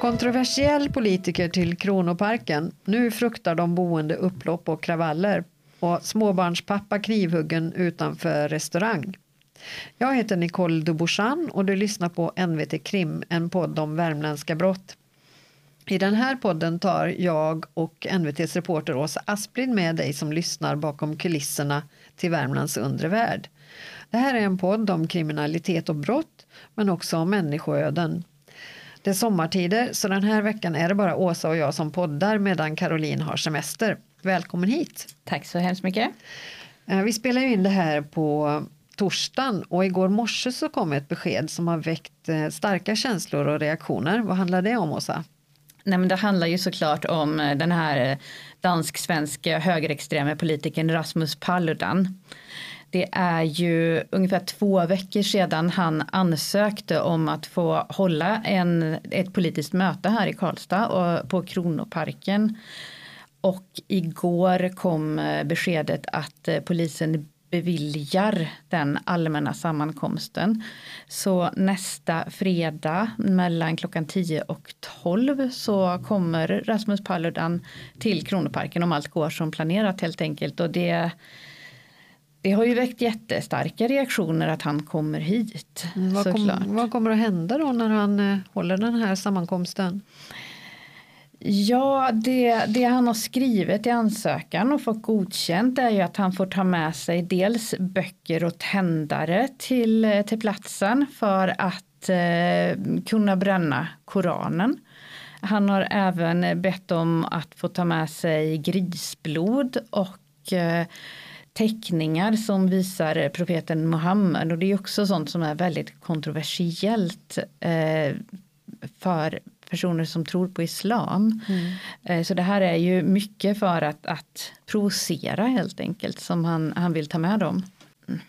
Kontroversiell politiker till Kronoparken. Nu fruktar de boende upplopp och kravaller. Och småbarnspappa knivhuggen utanför restaurang. Jag heter Nicole Dubochan och du lyssnar på NVT Krim, en podd om värmländska brott. I den här podden tar jag och NVTs reporter Åsa Asplin med dig som lyssnar bakom kulisserna till Värmlands undre värld. Det här är en podd om kriminalitet och brott, men också om människoöden. Det är sommartider, så den här veckan är det bara Åsa och jag som poddar medan Caroline har semester. Välkommen hit! Tack så hemskt mycket. Eh, vi spelar in det här på torsdagen och igår morse så kom ett besked som har väckt eh, starka känslor och reaktioner. Vad handlar det om Åsa? Nej, men det handlar ju såklart om eh, den här eh, dansk-svenska högerextrema politikern Rasmus Paludan. Det är ju ungefär två veckor sedan han ansökte om att få hålla en, ett politiskt möte här i Karlstad och på Kronoparken. Och igår kom eh, beskedet att polisen beviljar den allmänna sammankomsten. Så nästa fredag mellan klockan 10 och 12 så kommer Rasmus Paludan till Kronoparken om allt går som planerat helt enkelt. Och det det har ju väckt jättestarka reaktioner att han kommer hit. Mm, vad, kom, vad, kommer att hända då när han eh, håller den här sammankomsten? Ja, det, det han har skrivit i ansökan och fått godkänt är ju att han får ta med sig dels böcker och tändare till, till platsen för att eh, kunna bränna Koranen. Han har även bett om att få ta med sig grisblod och eh, teckningar som visar profeten Muhammed och det är också sånt som är väldigt kontroversiellt eh, för personer som tror på islam. Mm. Eh, så det här är ju mycket för att, att provocera helt enkelt som han, han vill ta med dem. Mm.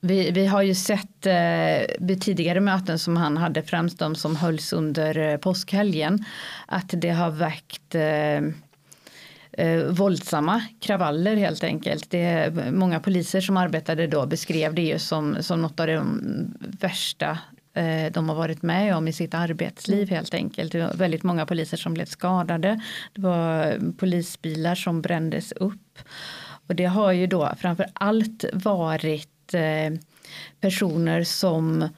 Vi, vi har ju sett eh, vid tidigare möten som han hade, främst de som hölls under eh, påskhelgen, att det har väckt eh, eh, våldsamma kravaller helt enkelt. Det många poliser som arbetade då beskrev det ju som, som något av de värsta Eh, de har varit med om i sitt arbetsliv helt enkelt. Det var väldigt många poliser som blev skadade. Det var polisbilar som brändes upp. Och det har ju då framför allt varit eh, personer som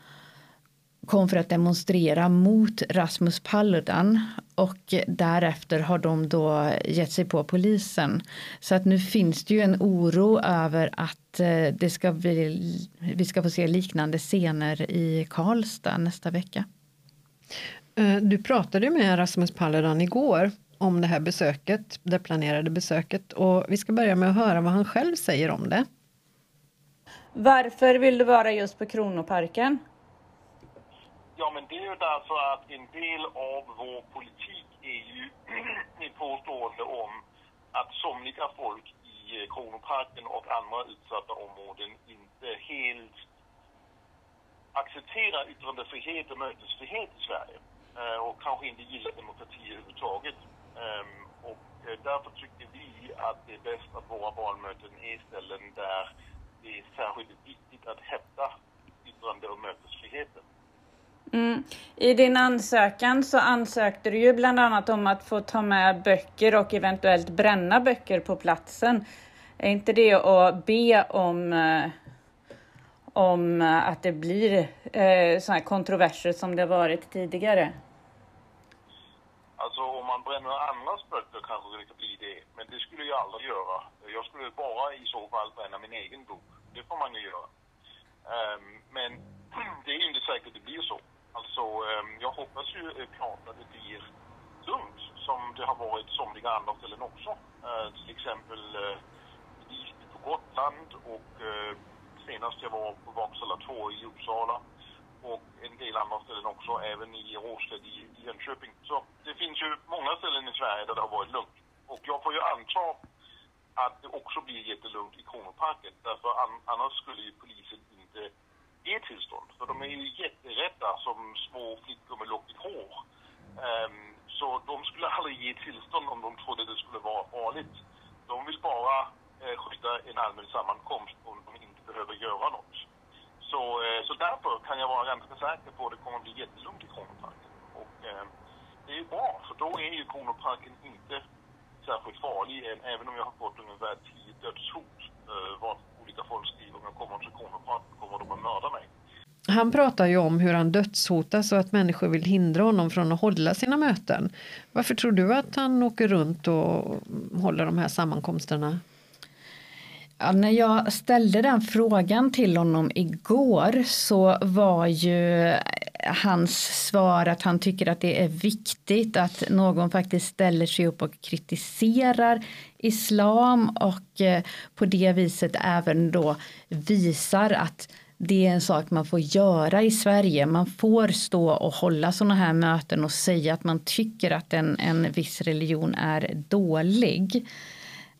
kom för att demonstrera mot Rasmus Paludan och därefter har de då gett sig på polisen. Så att nu finns det ju en oro över att eh, det ska bli, vi ska få se liknande scener i Karlstad nästa vecka. Eh, du pratade med Rasmus Paludan igår om det här besöket, det planerade besöket och vi ska börja med att höra vad han själv säger om det. Varför vill du vara just på Kronoparken? Ja, men det är ju därför att en del av vår politik är ju ett påstående om att somliga folk i eh, Kronoparken och andra utsatta områden inte helt accepterar yttrandefrihet och mötesfrihet i Sverige eh, och kanske inte gillar demokrati överhuvudtaget. Ehm, och eh, därför tycker vi att det är bäst att våra barnmöten är ställen där det är särskilt viktigt att hävda yttrande och mötesfriheten. Mm. I din ansökan så ansökte du ju bland annat om att få ta med böcker och eventuellt bränna böcker på platsen. Är inte det att be om, eh, om eh, att det blir eh, sådana här kontroverser som det har varit tidigare? Alltså om man bränner andras böcker kanske det kan bli det, men det skulle jag aldrig göra. Jag skulle bara i så fall bränna min egen bok. Det får man ju göra. Um, men det är inte säkert det blir så. Alltså, ehm, jag hoppas ju eh, klart att det blir lugnt som det har varit somliga andra ställen också. Eh, till exempel eh, Visby på Gotland och senast jag var på Vaksala 2 i Uppsala och en del andra ställen också, även i Råsted i Jönköping. Så det finns ju många ställen i Sverige där det har varit lugnt. Och jag får ju anta att det också blir jättelugnt i Kronoparken. Därför annars skulle ju polisen inte ge tillstånd. För de är ju jätterädda som små flickor med lockigt hår. Um, så de skulle aldrig ge tillstånd om de trodde det skulle vara farligt. De vill bara eh, skydda en allmän sammankomst om de inte behöver göra något. Så, eh, så därför kan jag vara ganska säker på att det kommer att bli jättelugnt i Kronoparken. Och eh, det är bra, för då är ju Kronoparken inte särskilt farlig, även om jag har fått ungefär tio dödshot. Eh, olika folk skriver om jag kommer till Kronoparken kommer de att mörda mig. Han pratar ju om hur han dödshotas och att människor vill hindra honom från att hålla sina möten. Varför tror du att han åker runt och håller de här sammankomsterna? Ja, när jag ställde den frågan till honom igår så var ju hans svar att han tycker att det är viktigt att någon faktiskt ställer sig upp och kritiserar islam och eh, på det viset även då visar att det är en sak man får göra i Sverige. Man får stå och hålla sådana här möten och säga att man tycker att en, en viss religion är dålig.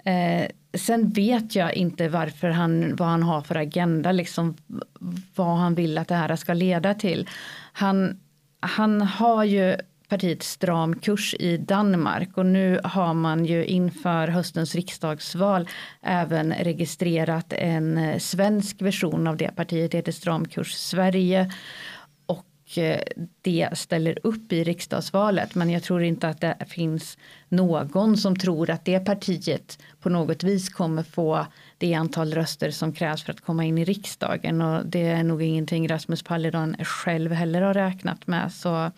Eh, sen vet jag inte varför han, vad han har för agenda, liksom vad han vill att det här ska leda till. Han, han har ju partiet Stram kurs i Danmark och nu har man ju inför höstens riksdagsval även registrerat en svensk version av det partiet, det heter Stram kurs Sverige det ställer upp i riksdagsvalet. Men jag tror inte att det finns någon som tror att det partiet på något vis kommer få det antal röster som krävs för att komma in i riksdagen. Och det är nog ingenting Rasmus Paludan själv heller har räknat med. Så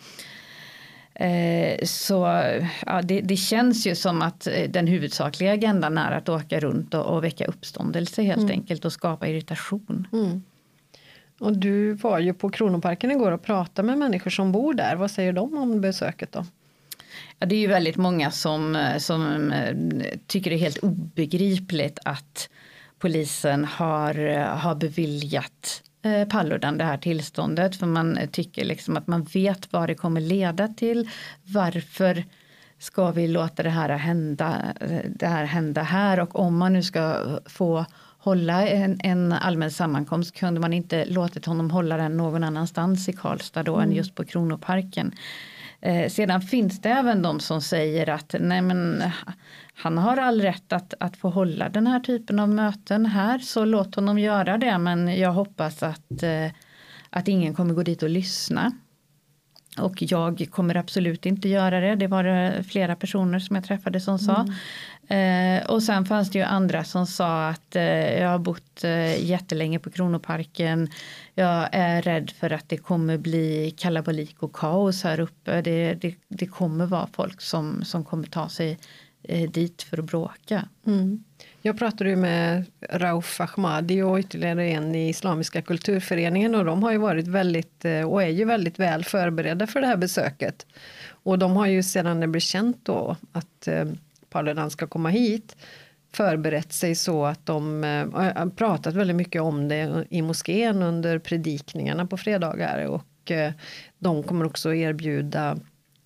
Eh, så ja, det, det, känns ju som att eh, den huvudsakliga agendan är att åka runt och, och väcka uppståndelse helt mm. enkelt och skapa irritation. Mm. Och du var ju på Kronoparken igår och pratade med människor som bor där. Vad säger de om besöket då? Ja, det är ju väldigt många som, eh, som eh, tycker det är helt obegripligt att polisen har, eh, har beviljat eh, Paludan det här tillståndet för man tycker liksom att man vet vad det kommer leda till. Varför ska vi låta det här hända, det här hända här och om man nu ska få hålla en, en allmän sammankomst kunde man inte låtit honom hålla den någon annanstans i Karlstad då mm. än just på Kronoparken. Eh, sedan finns det även de som säger att nej men han har all rätt att, att få hålla den här typen av möten här så låt honom göra det men jag hoppas att, eh, att ingen kommer gå dit och lyssna. Och jag kommer absolut inte göra det. Det var det flera personer som jag träffade som sa. Mm. Eh, och sen fanns det ju andra som sa att eh, jag har bott eh, jättelänge på Kronoparken. Jag är rädd för att det kommer bli kalabalik och kaos här uppe. Det, det, det kommer vara folk som, som kommer ta sig eh, dit för att bråka. Mm. Jag pratade ju med Rauf Ahmadi och ytterligare en i Islamiska kulturföreningen och de har ju varit väldigt eh, och är ju väldigt väl förberedda för det här besöket. Och de har ju sedan det blev känt då att eh, Paludan ska komma hit förberett sig så att de eh, har pratat väldigt mycket om det i moskén under predikningarna på fredagar och de kommer också erbjuda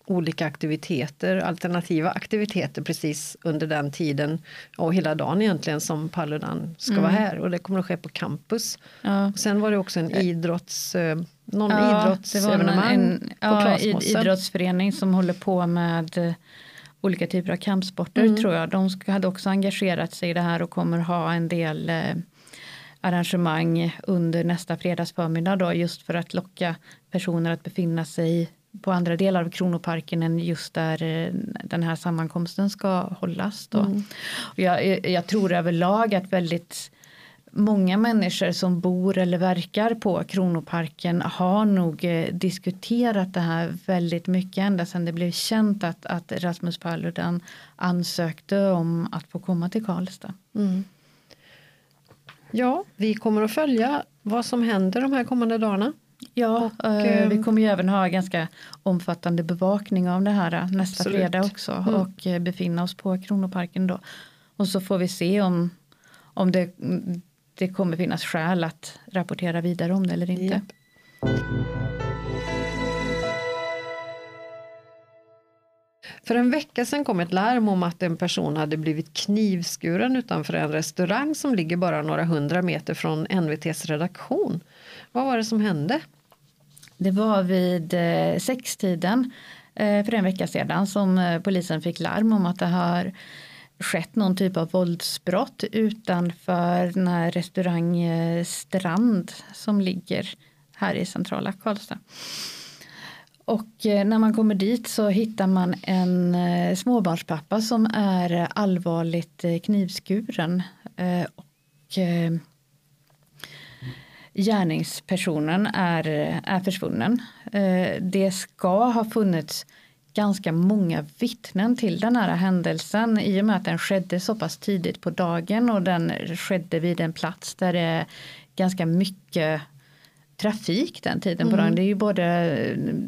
olika aktiviteter, alternativa aktiviteter precis under den tiden och hela dagen egentligen som Paludan ska mm. vara här och det kommer att ske på campus. Ja. Och sen var det också en idrotts, eh, någon ja, idrottsevenemang en, en, ja, idrottsförening som håller på med eh, olika typer av kampsporter mm. tror jag. De hade också engagerat sig i det här och kommer ha en del eh, arrangemang under nästa fredags förmiddag då just för att locka personer att befinna sig på andra delar av Kronoparken än just där eh, den här sammankomsten ska hållas. Då. Mm. Jag, jag, tror överlag att väldigt många människor som bor eller verkar på Kronoparken har nog eh, diskuterat det här väldigt mycket ända sedan det blev känt att, att Rasmus Paludan ansökte om att få komma till Karlstad. Mm. Ja, vi kommer att följa vad som händer de här kommande dagarna. Ja, och, eh, vi ehm, kommer ju även ha ganska omfattande bevakning av det här eh, nästa absolut. fredag också mm. och eh, befinna oss på Kronoparken då. Och så får vi se om, om det, det kommer finnas skäl att rapportera vidare om det eller inte. Yep. För en vecka sedan kom ett larm om att en person hade blivit knivskuren utanför en restaurang som ligger bara några hundra meter från NVTs redaktion. Vad var det som hände? Det var vid eh, sextiden eh, för en vecka sedan som eh, polisen fick larm om att det har skett någon typ av våldsbrott utanför den här restaurang eh, Strand som ligger här i centrala Karlstad. Och när man kommer dit så hittar man en småbarnspappa som är allvarligt knivskuren. Och gärningspersonen är, är försvunnen. Det ska ha funnits ganska många vittnen till den här händelsen i och med att den skedde så pass tidigt på dagen och den skedde vid en plats där det är ganska mycket trafik den tiden på mm. dagen. Det är ju både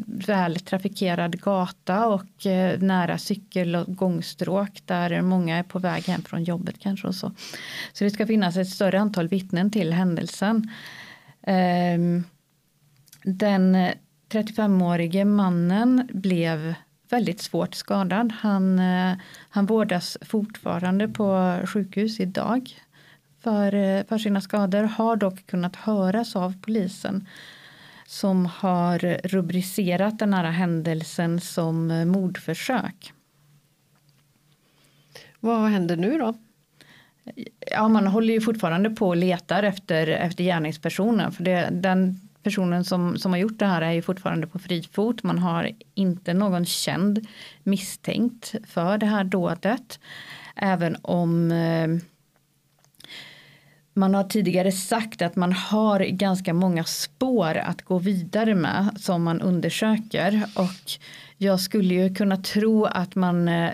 väl trafikerad gata och eh, nära cykel och gångstråk där många är på väg hem från jobbet kanske och så. Så det ska finnas ett större antal vittnen till händelsen. Ehm, den 35-årige mannen blev väldigt svårt skadad. Han, eh, han vårdas fortfarande på sjukhus idag för, eh, för sina skador. Har dock kunnat höras av polisen som har rubricerat den här händelsen som mordförsök. Vad händer nu då? Ja, man håller ju fortfarande på och letar efter, efter gärningspersonen. För det, den personen som, som har gjort det här är ju fortfarande på fri fot. Man har inte någon känd misstänkt för det här dådet. Även om eh, man har tidigare sagt att man har ganska många spår att gå vidare med som man undersöker och jag skulle ju kunna tro att man eh,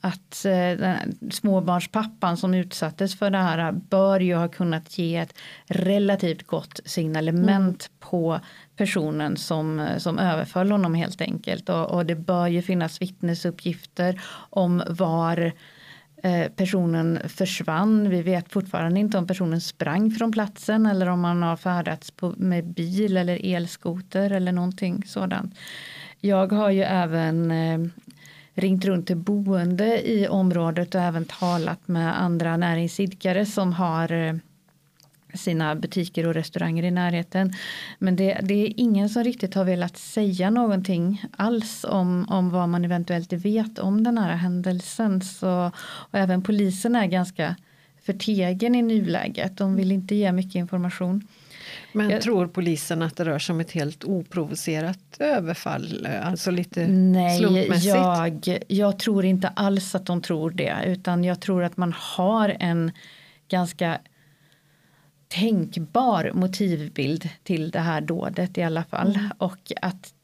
att eh, småbarnspappan som utsattes för det här bör ju ha kunnat ge ett relativt gott signalement mm. på personen som, som överföll honom helt enkelt. Och, och det bör ju finnas vittnesuppgifter om var eh, personen försvann. Vi vet fortfarande inte om personen sprang från platsen eller om man har färdats på, med bil eller elskoter eller någonting sådant. Jag har ju även eh, ringt runt till boende i området och även talat med andra näringsidkare som har eh, sina butiker och restauranger i närheten. Men det, det, är ingen som riktigt har velat säga någonting alls om, om vad man eventuellt vet om den här händelsen. Så, och även polisen är ganska förtegen i nuläget. De vill inte ge mycket information. Men jag, tror polisen att det rör sig om ett helt oprovocerat överfall? Alltså lite nej, slumpmässigt? Jag, jag tror inte alls att de tror det. Utan jag tror att man har en ganska tänkbar motivbild till det här dådet i alla fall. Mm. Och att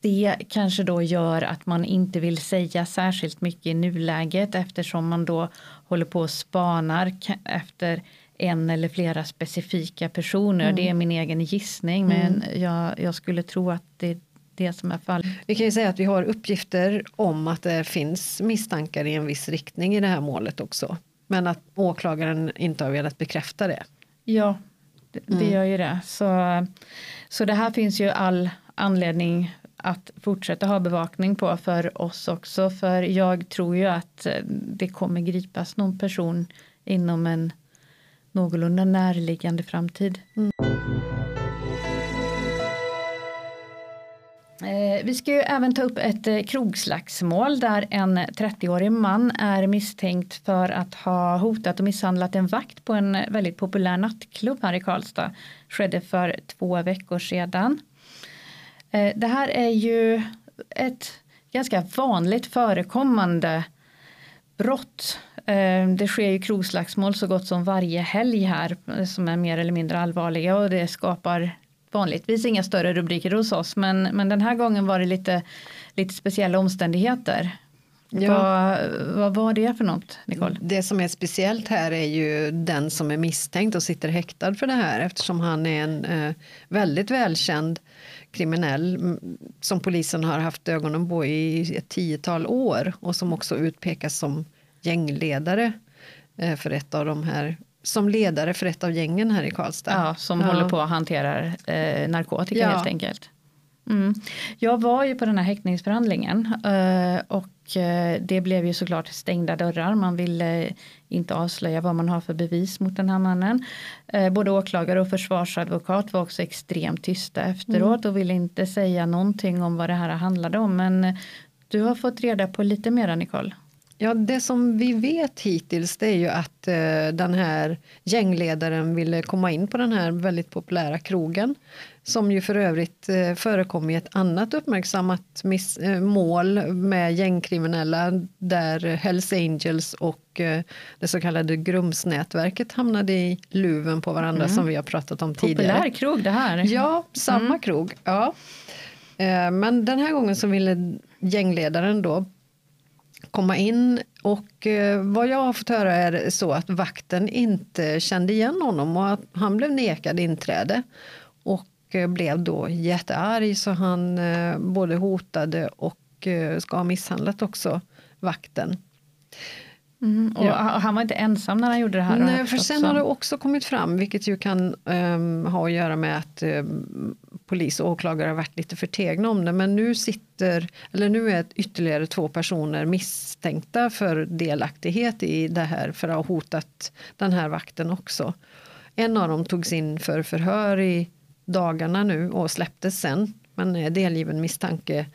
det kanske då gör att man inte vill säga särskilt mycket i nuläget eftersom man då håller på och spanar efter en eller flera specifika personer. Mm. Det är min egen gissning men mm. jag, jag, skulle tro att det är det som är fallet. Vi kan ju säga att vi har uppgifter om att det finns misstankar i en viss riktning i det här målet också. Men att åklagaren inte har velat bekräfta det. Ja, det, mm. gör ju det. Så, så det här finns ju all anledning att fortsätta ha bevakning på för oss också. För jag tror ju att det kommer gripas någon person inom en någorlunda närliggande framtid. Mm. Eh, vi ska ju även ta upp ett eh, krogslagsmål där en 30-årig man är misstänkt för att ha hotat och misshandlat en vakt på en väldigt populär nattklubb här i Karlstad. Skedde för två veckor sedan. Eh, det här är ju ett ganska vanligt förekommande brott. Eh, det sker ju krogslagsmål så gott som varje helg här som är mer eller mindre allvarliga och det skapar vanligtvis inga större rubriker hos oss men, men den här gången var det lite, lite speciella omständigheter. Ja. Vad, vad var det för något, Nicole? Det som är speciellt här är ju den som är misstänkt och sitter häktad för det här eftersom han är en eh, väldigt välkänd kriminell som polisen har haft ögonen på i ett tiotal år och som också utpekas som gängledare eh, för ett av de här som ledare för ett av gängen här i Karlstad. Ja, som ja. håller på att hantera eh, narkotika ja. helt enkelt. Mm. Jag var ju på den här häktningsförhandlingen eh, och eh, det blev ju såklart stängda dörrar. Man ville inte avslöja vad man har för bevis mot den här mannen. Både åklagare och försvarsadvokat var också extremt tysta efteråt mm. och ville inte säga någonting om vad det här handlade om. Men du har fått reda på lite mer Nicole. Ja, det som vi vet hittills det är ju att eh, den här gängledaren ville komma in på den här väldigt populära krogen som ju för övrigt eh, förekom i ett annat uppmärksammat miss, eh, mål med gängkriminella där Hells Angels och eh, det så kallade Grumsnätverket hamnade i luven på varandra mm. som vi har pratat om tidigare. Populär krog det här. Ja, samma mm. krog. Ja. Eh, men den här gången så ville gängledaren då komma in och eh, vad jag har fått höra är så att vakten inte kände igen honom och att han blev nekad inträde. Och eh, blev då jättearg så han eh, både hotade och ska ha misshandlat också vakten. Mm, och ja. Han var inte ensam när han gjorde det här? Nej, för sen har det också kommit fram, vilket ju kan um, ha att göra med att um, polis och åklagare har varit lite förtegna om det. Men nu sitter, eller nu är ytterligare två personer misstänkta för delaktighet i det här för att ha hotat den här vakten också. En av dem togs in för förhör i dagarna nu och släpptes sen. Men är delgiven misstanke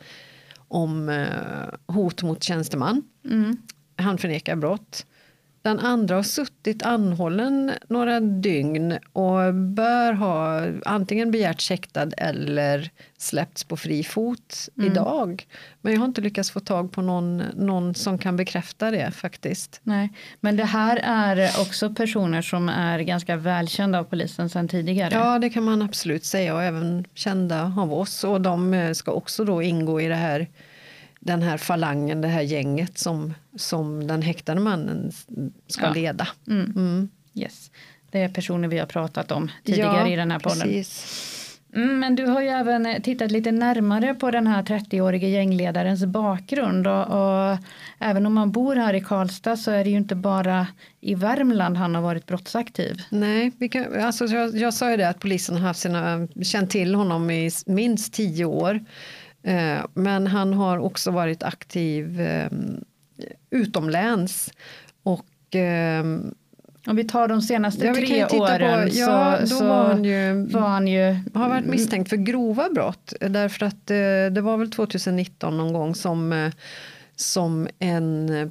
om uh, hot mot tjänsteman. Mm. Han förnekar brott. Den andra har suttit anhållen några dygn och bör ha antingen begärt häktad eller släppts på fri fot mm. idag. Men jag har inte lyckats få tag på någon, någon som kan bekräfta det faktiskt. Nej, men det här är också personer som är ganska välkända av polisen sedan tidigare. Ja, det kan man absolut säga och även kända av oss och de ska också då ingå i det här den här falangen, det här gänget som, som den häktade mannen ska ja. leda. Mm. Mm. Yes. Det är personer vi har pratat om tidigare ja, i den här podden. Precis. Mm, men du har ju även tittat lite närmare på den här 30-årige gängledarens bakgrund och, och, även om man bor här i Karlstad så är det ju inte bara i Värmland han har varit brottsaktiv. Nej, vi kan, alltså jag, jag sa ju det att polisen har haft sina, känt till honom i minst tio år. Eh, men han har också varit aktiv eh, utomlands. Och, eh, om vi tar de senaste ja, tre åren på, ja, så, så var, han ju, var han ju... Har varit misstänkt för grova brott. Därför att det var väl 2019 någon gång som, som en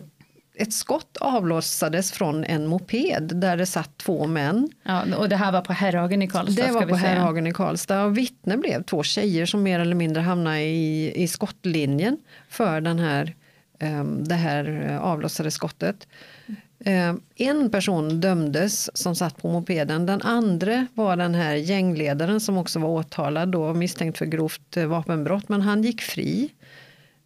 ett skott avlossades från en moped där det satt två män. Ja, och det här var på Herrhagen i Karlstad? Det var på Herrhagen i Karlstad. Och vittne blev två tjejer som mer eller mindre hamnade i, i skottlinjen för den här, um, det här avlossade skottet. Um, en person dömdes som satt på mopeden. Den andra var den här gängledaren som också var åtalad då misstänkt för grovt vapenbrott. Men han gick fri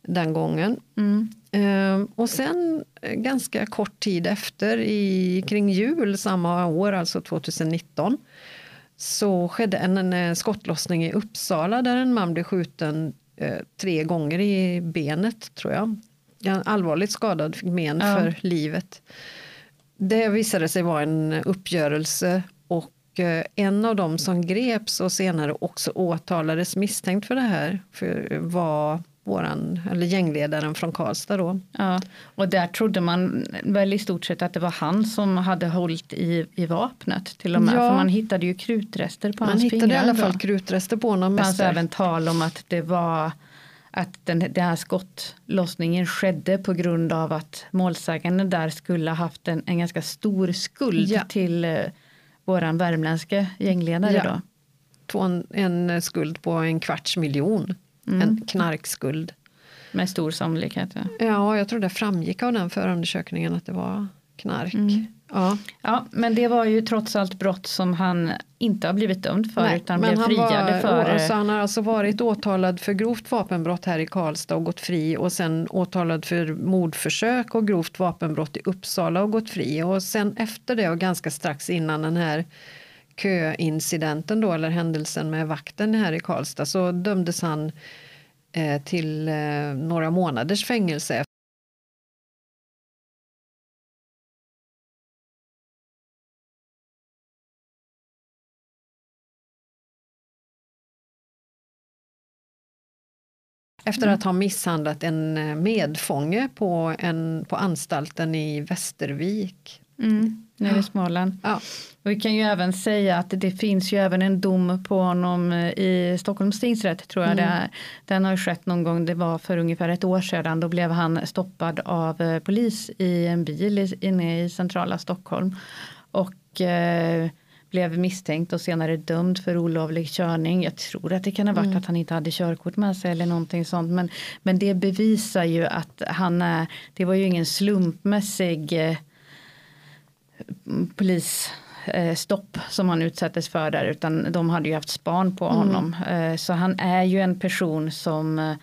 den gången. Mm. Ehm, och sen eh, ganska kort tid efter, i, kring jul samma år, alltså 2019 så skedde en, en eh, skottlossning i Uppsala där en man blev skjuten eh, tre gånger i benet, tror jag. Allvarligt skadad, fick men ja. för livet. Det visade sig vara en uppgörelse och eh, en av dem som greps och senare också åtalades misstänkt för det här för, var våran, eller gängledaren från Karlstad då. Ja, och där trodde man väl i stort sett att det var han som hade hållit i, i vapnet till och med. Ja. För man hittade ju krutrester på man hans fingrar. Man hittade i alla fall krutrester på honom. Det fanns även tal om att det var att den, den här skottlossningen skedde på grund av att målsäganden där skulle ha haft en, en ganska stor skuld ja. till eh, våran värmländska gängledare. Ja. Då. En, en skuld på en kvarts miljon. Mm. En knarkskuld. Med stor sannolikhet. Ja. ja, jag tror det framgick av den förundersökningen att det var knark. Mm. Ja. ja, men det var ju trots allt brott som han inte har blivit dömd för Nej, utan blev friad var, för. Alltså han har alltså varit åtalad för grovt vapenbrott här i Karlstad och gått fri och sen åtalad för mordförsök och grovt vapenbrott i Uppsala och gått fri och sen efter det och ganska strax innan den här köincidenten då, eller händelsen med vakten här i Karlstad så dömdes han eh, till eh, några månaders fängelse. Efter att ha misshandlat en eh, medfånge på, en, på anstalten i Västervik. Mm. nere i Småland. Ja. Och vi kan ju även säga att det finns ju även en dom på honom eh, i Stockholms tingsrätt tror jag det är. Den har ju skett någon gång, det var för ungefär ett år sedan. Då blev han stoppad av eh, polis i en bil inne i centrala Stockholm. Och eh, blev misstänkt och senare dömd för olovlig körning. Jag tror att det kan ha varit att han inte hade körkort med sig eller någonting sånt. Men, men det bevisar ju att han är, det var ju ingen slumpmässig eh, polisstopp som han utsattes för där utan de hade ju haft span på honom. Eh, Så han är ju en person som eh,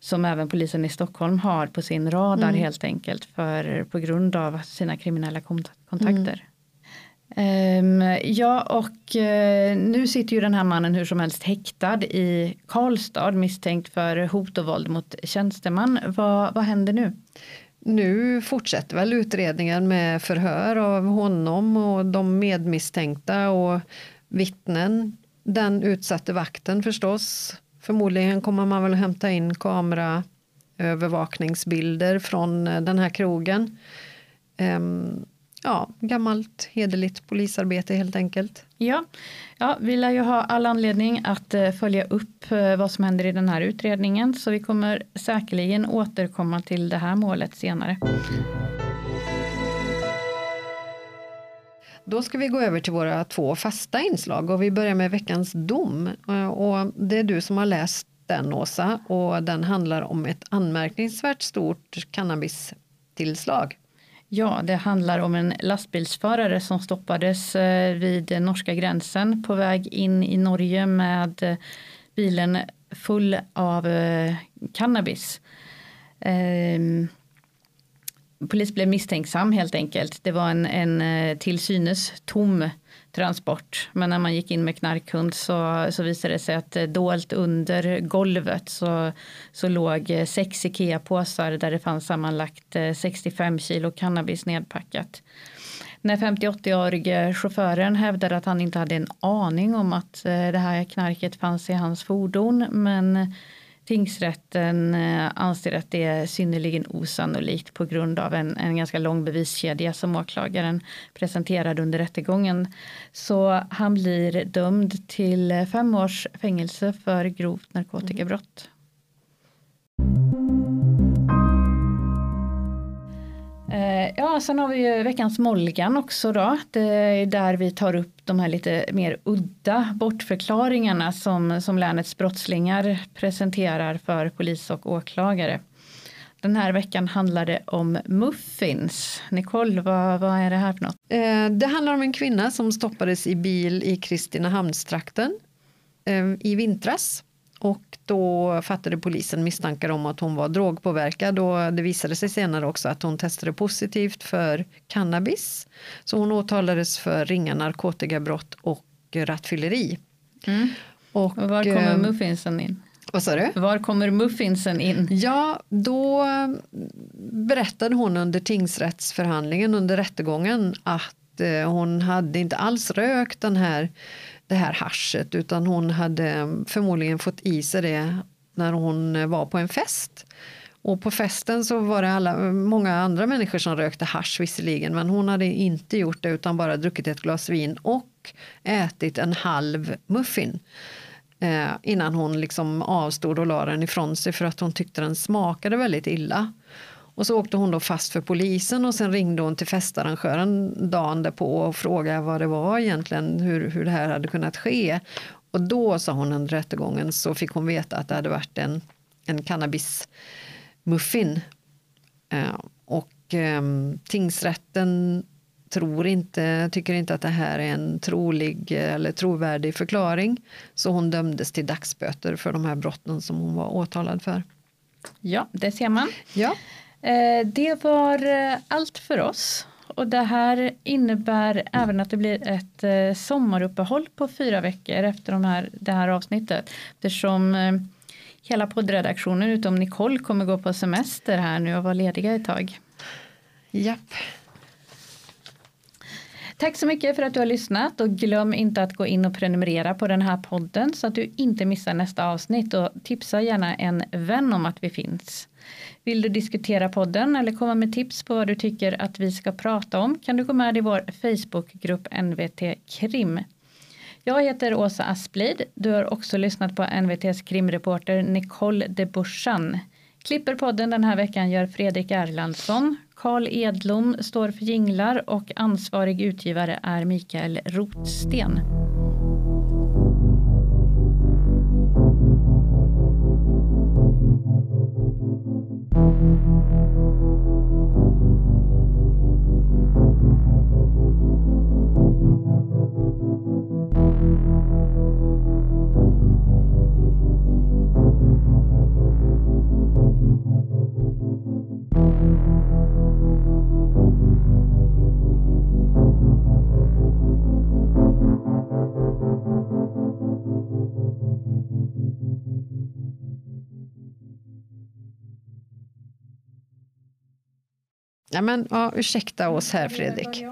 som även polisen i Stockholm har på sin radar helt enkelt för på grund av sina kriminella kont- kontakter. Ehm, ja, och eh, nu sitter ju den här mannen hur som helst häktad i Karlstad misstänkt för hot och våld mot tjänsteman. Vad, vad händer nu? Nu fortsätter väl utredningen med förhör av honom och de medmisstänkta och vittnen. Den utsatte vakten förstås. Förmodligen kommer man väl hämta in kameraövervakningsbilder från den här krogen. Um, ja, gammalt hederligt polisarbete helt enkelt. Ja, ja, vi lär ju ha all anledning att eh, följa upp eh, vad som händer i den här utredningen så vi kommer säkerligen återkomma till det här målet senare. Då ska vi gå över till våra två fasta inslag och vi börjar med veckans dom. Eh, Och det är du som har läst den Åsa och den handlar om ett anmärkningsvärt stort cannabistillslag. Ja, det handlar om en lastbilsförare som stoppades eh, vid norska gränsen på väg in i Norge med eh, bilen full av eh, cannabis. Ehm, Polis blev misstänksam helt enkelt. Det var en, en eh, till synes tom transport. Men när man gick in med knarkhund så, så visade det sig att eh, dolt under golvet så, så låg eh, sex Ikea-påsar där det fanns sammanlagt 65 kilo cannabis nedpackat. När 50-80-årige chauffören hävdade att han inte hade en aning om att det här knarket fanns i hans fordon men tingsrätten eh, anser att det är synnerligen osannolikt på grund av en, en ganska lång beviskedja som åklagaren presenterade under rättegången. Så han blir dömd till fem års fängelse för grovt narkotikabrott. Mm. Eh, ja, sen har vi ju veckans Molgan också då. Det är där vi tar upp de här lite mer udda bortförklaringarna som, som länets brottslingar presenterar för polis och åklagare. Den här veckan handlar det om muffins. Nicole, vad, vad är det här för något? Eh, det handlar om en kvinna som stoppades i bil i Kristinehamnstrakten eh, i vintras. Och då fattade polisen misstankar om att hon var drogpåverkad och det visade sig senare också att hon testade positivt för cannabis. Så hon åtalades för ringa narkotikabrott och rattfylleri. Och, Och var kommer eh, muffinsen in? Vad sa du? Var kommer muffinsen in? Ja, då berättade hon under tingsrättsförhandlingen under rättegången att eh, hon hade inte alls rökt den här, det här haschet utan hon hade eh, förmodligen fått i sig det när hon eh, var på en fest. Och på festen så var det alla, många andra människor som rökte hasch visserligen men hon hade inte gjort det utan bara druckit ett glas vin och ätit en halv muffin eh, innan hon liksom avstod och la den ifrån sig för att hon tyckte den smakade väldigt illa. Och så åkte hon då fast för polisen och sen ringde hon till festarrangören dagen därpå och frågade vad det var egentligen, hur, hur det här hade kunnat ske. Och då sa hon under rättegången så fick hon veta att det hade varit en, en cannabismuffin. Eh, och eh, tingsrätten tror inte, tycker inte att det här är en trolig eller trovärdig förklaring. Så hon dömdes till dagsböter för de här brotten som hon var åtalad för. Ja, det ser man. Ja, Eh, Det var eh, allt för oss. Och det här innebär även att det blir ett eh, sommaruppehåll på fyra veckor efter de här, det här avsnittet. Eftersom eh, hela poddredaktionen utom Nicole kommer gå på semester här nu och vara lediga ett tag. japp. Tack så mycket för att du har lyssnat och glöm inte att gå in och prenumerera på den här podden så att du inte missar nästa avsnitt och tipsa gärna en vän om att vi finns. Vill du diskutera podden eller komma med tips på vad du tycker att vi ska prata om kan du gå med i vår Facebookgrupp NVT Krim. Jag heter Åsa Asplid. Du har också lyssnat på NVTs krimreporter Nicole de Bursan. Klipper podden den här veckan gör Fredrik Erlandsson. Karl Edlom står för jinglar och ansvarig utgivare är Mikael Rotsten. Ja, men, ja, ursäkta oss här Fredrik.